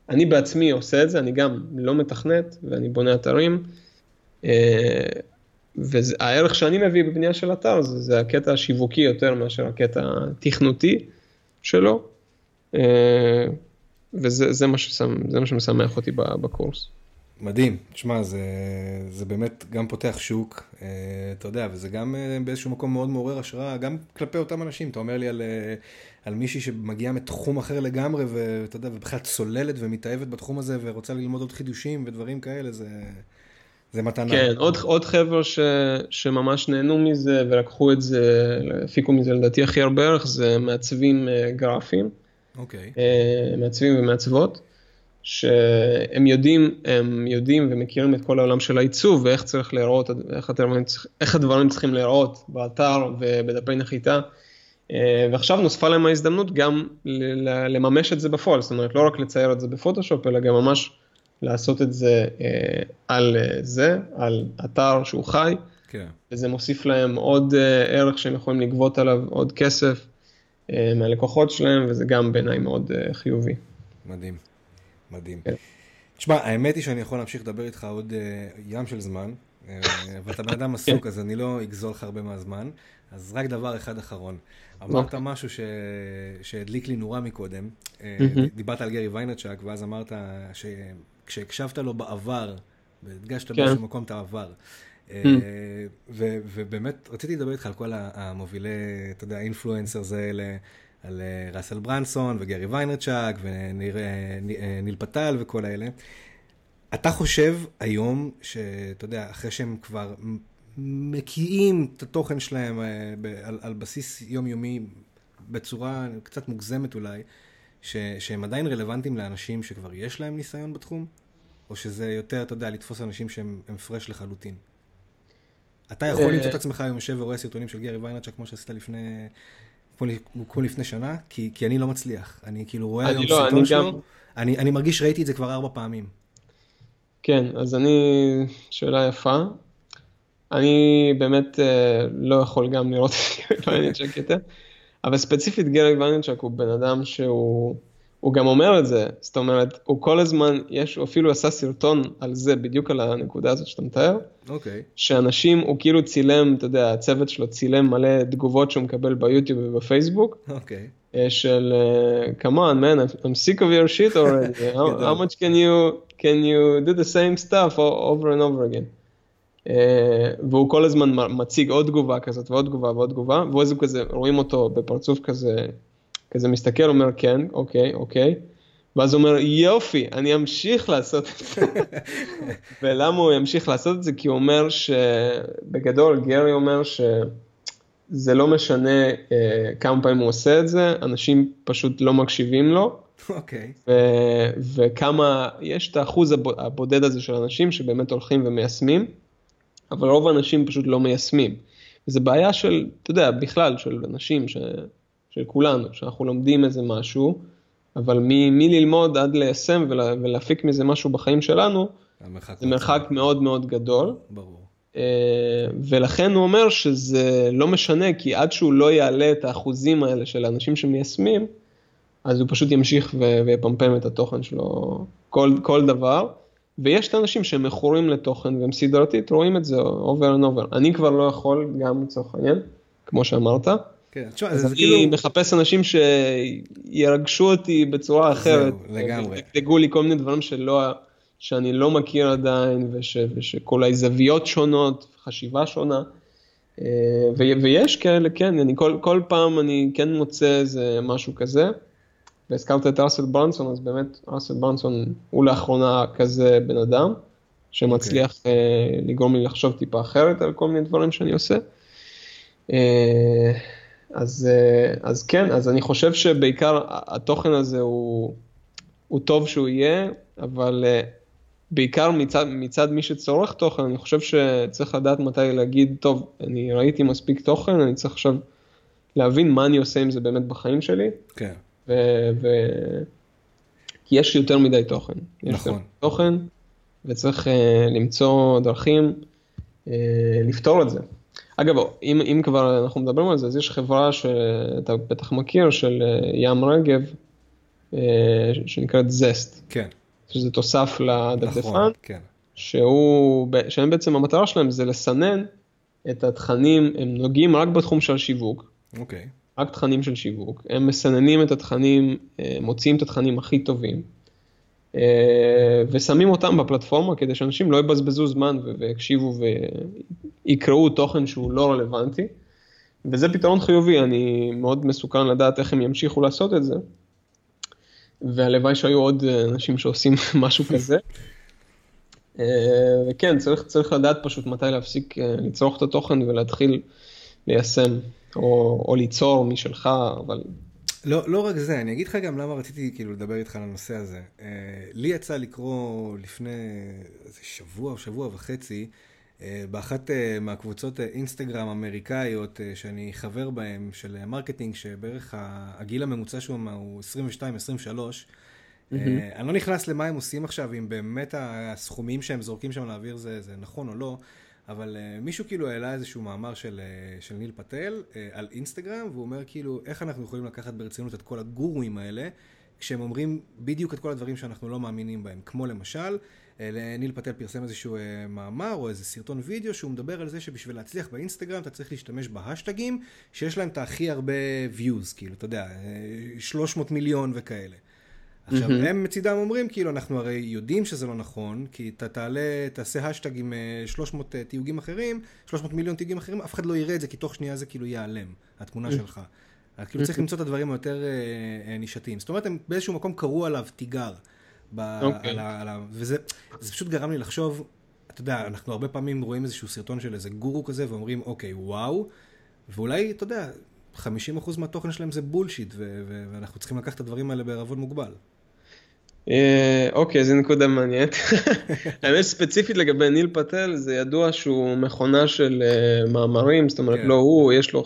אני בעצמי עושה את זה, אני גם לא מתכנת ואני בונה אתרים. אה, והערך שאני מביא בבנייה של אתר זה, זה הקטע השיווקי יותר מאשר הקטע התכנותי שלו. וזה זה מה, ששם, זה מה שמשמח אותי בקורס. מדהים, תשמע, זה, זה באמת גם פותח שוק, אה, אתה יודע, וזה גם אה, באיזשהו מקום מאוד מעורר השראה, גם כלפי אותם אנשים. אתה אומר לי על, אה, על מישהי שמגיעה מתחום אחר לגמרי, ואתה יודע, ובכלל צוללת ומתאהבת בתחום הזה, ורוצה ללמוד עוד חידושים ודברים כאלה, זה, זה מתנה. כן, עוד, עוד חבר'ה ש, שממש נהנו מזה ולקחו את זה, הפיקו מזה לדעתי הכי הרבה ערך, זה מעצבים גרפיים, אוקיי, אה, מעצבים ומעצבות, שהם יודעים, הם יודעים ומכירים את כל העולם של העיצוב ואיך צריך להיראות, איך, הדברים, איך הדברים צריכים להיראות באתר ובדפי נחיתה. אה, ועכשיו נוספה להם ההזדמנות גם לממש את זה בפועל, זאת אומרת לא רק לצייר את זה בפוטושופ, אלא גם ממש לעשות את זה אה, על זה, על אתר שהוא חי, כן. וזה מוסיף להם עוד ערך שהם יכולים לגבות עליו עוד כסף מהלקוחות שלהם, וזה גם בעיניי מאוד אה, חיובי. מדהים, מדהים. כן. תשמע, האמת היא שאני יכול להמשיך לדבר איתך עוד אה, ים של זמן, אה, ואתה בן אדם [laughs] עסוק, אז אני לא אגזול לך הרבה מהזמן. אז רק דבר אחד אחרון. אמרת. משהו ש... שהדליק לי נורה מקודם. אה. דיברת על גרי ויינרצ'אק, ואז אמרת שכשהקשבת לו בעבר, והדגשת כן. באיזשהו מקום את העבר. אה, Mm. ו- ובאמת רציתי לדבר איתך על כל המובילי, אתה יודע, ה influencers האלה, על אה, ראסל ברנסון וגרי ויינרצ'אק וניל אה, פטל וכל האלה. אתה חושב היום שאתה יודע, אחרי שהם כבר מקיאים את התוכן שלהם על, על בסיס יומיומי בצורה קצת מוגזמת אולי, ש, שהם עדיין רלוונטיים לאנשים שכבר יש להם ניסיון בתחום? או שזה יותר, אתה יודע, לתפוס אנשים שהם הם פרש לחלוטין? אתה יכול אה, למצוא את עצמך היום יושב ורואה סרטונים של גרי ויינרצ'ה כמו שעשית לפני, כמו, לפני שנה, כי, כי אני לא מצליח. אני כאילו רואה היום לא, סרטון שלו, גם- אני, אני מרגיש שראיתי את זה כבר ארבע פעמים. כן, אז אני, שאלה יפה. אני באמת אה, לא יכול גם לראות את גרי ויינצ'ק יותר, אבל ספציפית גרי ויינצ'ק הוא בן אדם שהוא, הוא גם אומר את זה, זאת אומרת, הוא כל הזמן, יש, הוא אפילו עשה סרטון על זה, בדיוק על הנקודה הזאת שאתה מתאר, אוקיי. שאנשים, הוא כאילו צילם, אתה יודע, הצוות שלו צילם מלא תגובות שהוא מקבל ביוטיוב ובפייסבוק, אוקיי. אה, של uh, come on man I'm, sick of your shit already how, [laughs] how much can you can you do the same stuff over and over again. Uh, והוא כל הזמן מציג עוד תגובה כזאת ועוד תגובה ועוד תגובה ואז הוא כזה רואים אותו בפרצוף כזה כזה מסתכל אומר כן אוקיי אוקיי ואז הוא אומר יופי אני אמשיך לעשות את זה [laughs] ולמה הוא ימשיך לעשות את זה כי הוא אומר שבגדול גרי אומר ש... זה לא משנה uh, כמה פעמים הוא עושה את זה, אנשים פשוט לא מקשיבים לו. אוקיי. Okay. וכמה, יש את האחוז הבודד הזה של אנשים שבאמת הולכים ומיישמים, אבל רוב האנשים פשוט לא מיישמים. זה בעיה של, אתה יודע, בכלל, של אנשים, ש, של כולנו, שאנחנו לומדים איזה משהו, אבל מי ללמוד עד ליישם ולה, ולהפיק מזה משהו בחיים שלנו, זה מרחק מאוד מאוד גדול. ברור. Uh, ולכן הוא אומר שזה לא משנה, כי עד שהוא לא יעלה את האחוזים האלה של האנשים שמיישמים, אז הוא פשוט ימשיך ויפמפם את התוכן שלו כל, כל דבר. ויש את האנשים שהם מכורים לתוכן והם סדרתית רואים את זה over and over. אני כבר לא יכול גם לצורך העניין, כמו שאמרת. כן, תשמע, אז אני כאילו... מחפש אנשים שירגשו אותי בצורה אחרת. זהו, לגמרי. יקדגו לי כל מיני דברים שלא, שאני לא מכיר עדיין, וש, ושכל זוויות שונות, חשיבה שונה. אה, ויש כאלה, כן, אני כל, כל פעם אני כן מוצא איזה משהו כזה. והזכרת את ארסל ברנסון, אז באמת ארסל ברנסון הוא לאחרונה כזה בן אדם, שמצליח okay. אוקיי. uh, לגרום לי לחשוב טיפה אחרת על כל מיני דברים שאני עושה. אז, uh, אז כן, אז אני חושב שבעיקר התוכן הזה הוא, הוא טוב שהוא יהיה, אבל uh, בעיקר מצד, מצד מי שצורך תוכן, אני חושב שצריך לדעת מתי להגיד, טוב, אני ראיתי מספיק תוכן, אני צריך עכשיו להבין מה אני עושה עם זה באמת בחיים שלי. כן. ו... ו... כי יש יותר מדי תוכן. יש נכון. יותר תוכן, וצריך uh, למצוא דרכים uh, לפתור את זה. אגב, אם, אם כבר אנחנו מדברים על זה, אז יש חברה שאתה בטח מכיר, של uh, ים רגב, uh, שנקראת זסט. כן. שזה תוסף לדפדפן. נכון, כן. שהוא, שהם בעצם המטרה שלהם זה לסנן את התכנים, הם נוגעים רק בתחום של השיווק. אוקיי. רק תכנים של שיווק, הם מסננים את התכנים, אה, מוציאים את התכנים הכי טובים, אה, ושמים אותם בפלטפורמה כדי שאנשים לא יבזבזו זמן ויקשיבו ויקראו תוכן שהוא לא רלוונטי. וזה פתרון חיובי, אני מאוד מסוכן לדעת איך הם ימשיכו לעשות את זה. והלוואי שהיו עוד אנשים שעושים [laughs] משהו כזה. אה, וכן, צריך, צריך לדעת פשוט מתי להפסיק לצרוך את התוכן ולהתחיל ליישם. או, או ליצור משלך, אבל... לא, לא רק זה, אני אגיד לך גם למה רציתי כאילו לדבר איתך על הנושא הזה. Uh, לי יצא לקרוא לפני איזה שבוע או שבוע וחצי, uh, באחת uh, מהקבוצות אינסטגרם אמריקאיות uh, שאני חבר בהן, של מרקטינג, שבערך הגיל הממוצע שם הוא 22-23. Mm-hmm. Uh, אני לא נכנס למה הם עושים עכשיו, אם באמת הסכומים שהם זורקים שם לאוויר זה, זה נכון או לא. אבל uh, מישהו כאילו העלה איזשהו מאמר של, uh, של ניל פטל uh, על אינסטגרם, והוא אומר כאילו, איך אנחנו יכולים לקחת ברצינות את כל הגורואים האלה, כשהם אומרים בדיוק את כל הדברים שאנחנו לא מאמינים בהם. כמו למשל, ניל פטל פרסם איזשהו מאמר או איזה סרטון וידאו שהוא מדבר על זה שבשביל להצליח באינסטגרם אתה צריך להשתמש בהשטגים שיש להם את הכי הרבה views, כאילו, אתה יודע, 300 מיליון וכאלה. עכשיו, mm-hmm. הם מצידם אומרים, כאילו, אנחנו הרי יודעים שזה לא נכון, כי אתה תעלה, תעשה השטג עם 300 אה, תיוגים אחרים, 300 מיליון תיוגים אחרים, אף אחד לא יראה את זה, כי תוך שנייה זה כאילו ייעלם, התמונה mm-hmm. שלך. אז כאילו צריך למצוא את הדברים היותר אה, אה, נישתיים. זאת אומרת, הם באיזשהו מקום קראו עליו תיגר. ב- okay. אוקיי. על ה- על ה- וזה פשוט גרם לי לחשוב, אתה יודע, אנחנו הרבה פעמים רואים איזשהו סרטון של איזה גורו כזה, ואומרים, אוקיי, וואו, ואולי, אתה יודע, 50% מהתוכן שלהם זה בולשיט, ו- ו- ואנחנו צריכים לקחת את הדברים האלה בערבון מוגבל. אה, אוקיי, זו נקודה מעניינת. [laughs] האמת ספציפית לגבי ניל פטל, זה ידוע שהוא מכונה של אה, מאמרים, זאת אומרת, כן. לא הוא, יש לו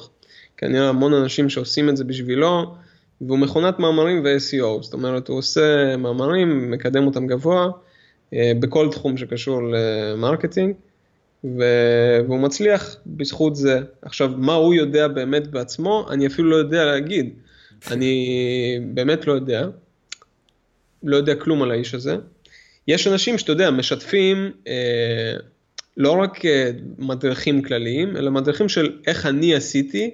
כנראה המון אנשים שעושים את זה בשבילו, והוא מכונת מאמרים ו-SEO, זאת אומרת, הוא עושה מאמרים, מקדם אותם גבוה, אה, בכל תחום שקשור למרקטינג, והוא מצליח בזכות זה. עכשיו, מה הוא יודע באמת בעצמו, אני אפילו לא יודע להגיד. [laughs] אני באמת לא יודע. לא יודע כלום על האיש הזה. יש אנשים שאתה יודע, משתפים אה, לא רק אה, מדריכים כלליים, אלא מדריכים של איך אני עשיתי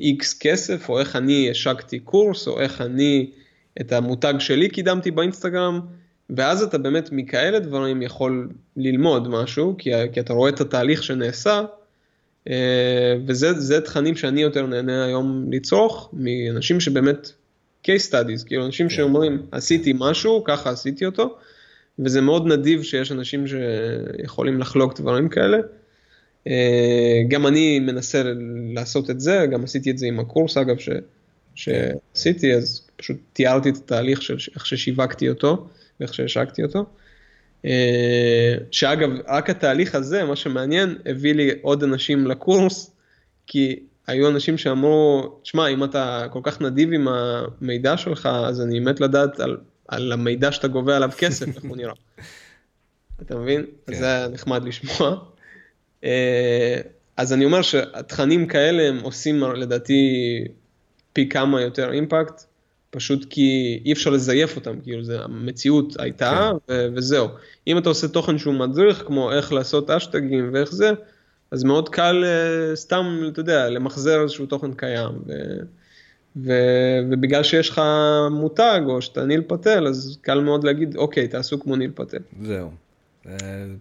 איקס אה, כסף, או איך אני השקתי קורס, או איך אני את המותג שלי קידמתי באינסטגרם, ואז אתה באמת מכאלה דברים יכול ללמוד משהו, כי, כי אתה רואה את התהליך שנעשה, אה, וזה תכנים שאני יותר נהנה היום לצרוך, מאנשים שבאמת case studies, כאילו אנשים כן. שאומרים, עשיתי משהו, ככה עשיתי אותו, וזה מאוד נדיב שיש אנשים שיכולים לחלוק דברים כאלה. גם אני מנסה לעשות את זה, גם עשיתי את זה עם הקורס אגב ש, שעשיתי, אז פשוט תיארתי את התהליך של איך ששיווקתי אותו ואיך שהשקתי אותו. שאגב, רק התהליך הזה, מה שמעניין, הביא לי עוד אנשים לקורס, כי היו אנשים שאמרו, תשמע, אם אתה כל כך נדיב עם המידע שלך, אז אני מת לדעת על, על המידע שאתה גובה עליו כסף, איך הוא נראה. [laughs] אתה מבין? כן. זה היה נחמד לשמוע. אה, אז אני אומר שהתכנים כאלה הם עושים לדעתי פי כמה יותר אימפקט, פשוט כי אי אפשר לזייף אותם, כאילו זה, המציאות הייתה כן. ו- וזהו. אם אתה עושה תוכן שהוא מדריך, כמו איך לעשות אשטגים ואיך זה, אז מאוד קל uh, סתם, אתה יודע, למחזר איזשהו תוכן קיים. ו- ו- ובגלל שיש לך מותג או שאתה ניל פטל, אז קל מאוד להגיד, אוקיי, תעשו כמו ניל פטל. זהו.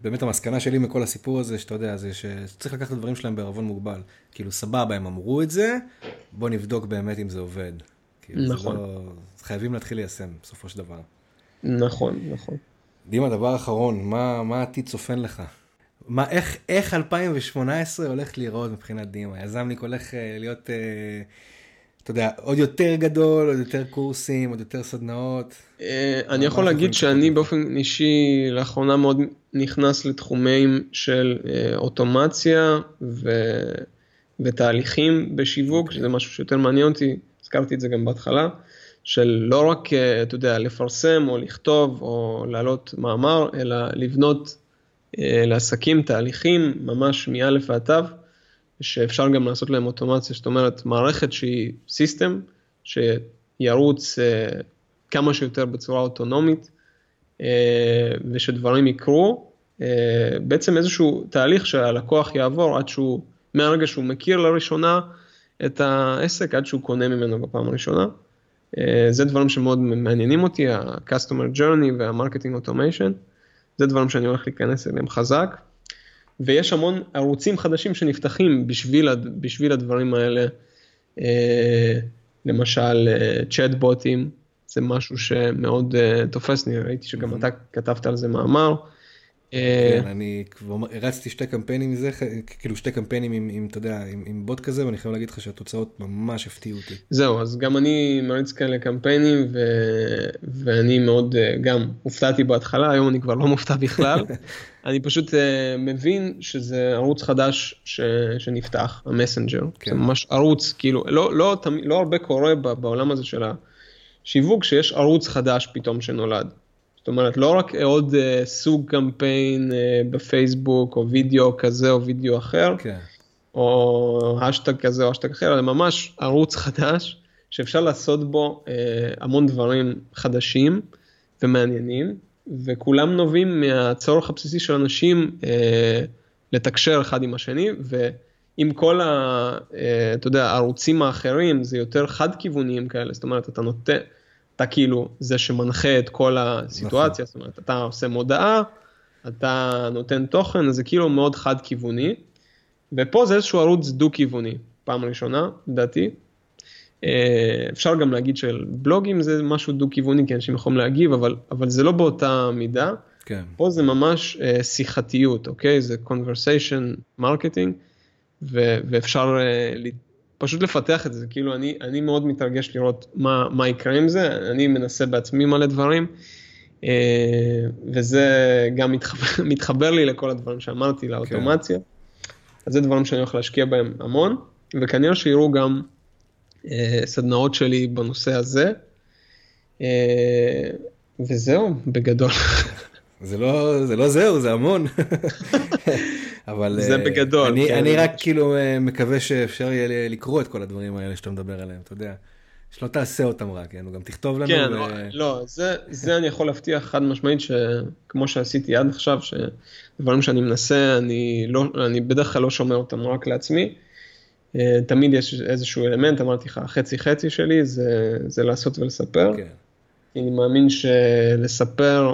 באמת המסקנה שלי מכל הסיפור הזה, שאתה יודע, זה שצריך לקחת את הדברים שלהם בערבון מוגבל. כאילו, סבבה, הם אמרו את זה, בוא נבדוק באמת אם זה עובד. כאילו, נכון. לא... חייבים להתחיל ליישם, בסופו של דבר. נכון, נכון. דימה, דבר אחרון, מה, מה העתיד צופן לך? מה, איך, איך 2018 הולך להיראות מבחינת דימה? יזמניק הולך אה, להיות, אה, אתה יודע, עוד יותר גדול, עוד יותר קורסים, עוד יותר סדנאות? אה, אני יכול להגיד שאני באופן אישי לאחרונה מאוד נכנס לתחומים של אוטומציה ו... ותהליכים בשיווק, okay. שזה משהו שיותר מעניין אותי, הזכרתי את זה גם בהתחלה. של לא רק, אתה יודע, לפרסם או לכתוב או להעלות מאמר, אלא לבנות לעסקים תהליכים ממש מא' ועד ת', שאפשר גם לעשות להם אוטומציה, זאת אומרת מערכת שהיא סיסטם, שירוץ אה, כמה שיותר בצורה אוטונומית, אה, ושדברים יקרו, בעצם איזשהו תהליך שהלקוח יעבור עד שהוא, מהרגע שהוא מכיר לראשונה את העסק, עד שהוא קונה ממנו בפעם הראשונה. זה דברים שמאוד מעניינים אותי, ה-customer journey וה-marketing automation. זה דברים שאני הולך להיכנס אליהם חזק. ויש המון ערוצים חדשים שנפתחים בשביל, בשביל הדברים האלה. אה, למשל צ'אטבוטים, זה משהו שמאוד אה, תופס, אני ראיתי שגם אתה כתבת על זה מאמר. כן, אני כבר הרצתי שתי קמפיינים מזה, כאילו שתי קמפיינים עם, עם, אתה יודע, עם, עם בוט כזה, ואני חייב להגיד לך שהתוצאות ממש הפתיעו אותי. זהו, אז גם אני מריץ כאלה קמפיינים, ו... ואני מאוד אה, גם הופתעתי בהתחלה, היום אני כבר לא מופתע בכלל. [laughs] אני פשוט uh, מבין שזה ערוץ חדש ש... שנפתח, המסנג'ר. כן. זה ממש ערוץ, כאילו, לא, לא, לא, לא הרבה קורה בעולם הזה של השיווק, שיש ערוץ חדש פתאום שנולד. זאת אומרת, לא רק עוד אה, סוג קמפיין אה, בפייסבוק, או וידאו כזה או וידאו אחר, כן. או האשטאג כזה או האשטאג אחר, אלא ממש ערוץ חדש, שאפשר לעשות בו אה, המון דברים חדשים ומעניינים, וכולם נובעים מהצורך הבסיסי של אנשים אה, לתקשר אחד עם השני, ועם כל ה... uh, אתה יודע, הערוצים האחרים זה יותר חד-כיווניים כאלה, זאת אומרת, אתה נותן... אתה כאילו זה שמנחה את כל הסיטואציה, נכון. זאת אומרת, אתה עושה מודעה, אתה נותן תוכן, זה כאילו מאוד חד-כיווני, ופה זה איזשהו ערוץ דו-כיווני, פעם ראשונה, לדעתי. אה, אפשר גם להגיד של בלוגים זה משהו דו-כיווני, כי אנשים יכולים להגיב, אבל, אבל זה לא באותה מידה. כן. פה זה ממש uh, שיחתיות, אוקיי? זה conversation marketing, ו- ואפשר uh, פשוט לפתח את זה, כאילו אני, אני מאוד מתרגש לראות מה, מה יקרה עם זה, אני מנסה בעצמי מלא דברים, אה, וזה גם מתחבר, [laughs] מתחבר לי לכל הדברים שאמרתי, לאוטומציה, כן. אז זה דברים שאני הולך להשקיע בהם המון, וכנראה שיראו גם אה, סדנאות שלי בנושא הזה, אה, וזהו, בגדול. זה לא, זה לא זהו, זה המון. [laughs] אבל זה אה, בגדול. אני, כן. אני רק כאילו אה, מקווה שאפשר יהיה לקרוא את כל הדברים האלה שאתה מדבר עליהם, אתה יודע. שלא תעשה אותם רק, כן, גם תכתוב לנו. כן, ו... לא, לא זה, זה אני יכול להבטיח חד משמעית שכמו שעשיתי עד עכשיו, שדברים שאני מנסה, אני, לא, אני בדרך כלל לא שומר אותם רק לעצמי. אה, תמיד יש איזשהו אלמנט, אמרתי לך, חצי חצי שלי זה, זה לעשות ולספר. כן. אני מאמין שלספר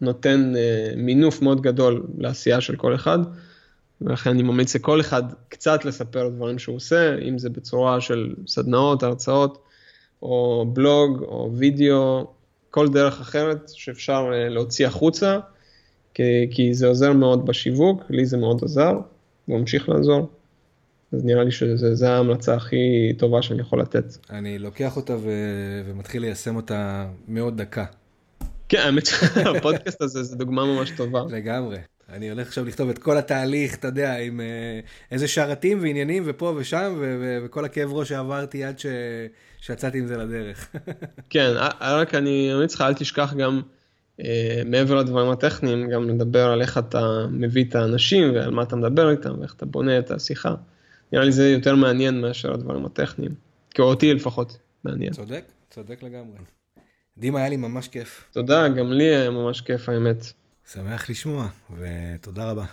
נותן uh, מינוף מאוד גדול לעשייה של כל אחד, ולכן אני ממליץ לכל אחד קצת לספר דברים שהוא עושה, אם זה בצורה של סדנאות, הרצאות, או בלוג, או וידאו, כל דרך אחרת שאפשר uh, להוציא החוצה, כי, כי זה עוזר מאוד בשיווק, לי זה מאוד עזר, ממשיך לעזור. אז נראה לי שזו ההמלצה הכי טובה שאני יכול לתת. אני לוקח אותה ו... ומתחיל ליישם אותה מאוד דקה. כן, האמת שהפודקאסט הזה זה דוגמה ממש טובה. לגמרי. אני הולך עכשיו לכתוב את כל התהליך, אתה יודע, עם uh, איזה שרתים ועניינים ופה ושם, ו- ו- וכל הכאב ראש שעברתי עד ש- שיצאתי עם זה לדרך. [laughs] כן, רק אני ממליץ לך, אל תשכח גם, uh, מעבר לדברים הטכניים, גם לדבר על איך אתה מביא את האנשים ועל מה אתה מדבר איתם ואיך אתה בונה את השיחה. נראה לי זה יותר מעניין מאשר הדברים הטכניים. כי אותי לפחות מעניין. צודק, צודק לגמרי. דימה, היה לי ממש כיף. תודה, גם לי היה ממש כיף האמת. שמח לשמוע, ותודה רבה.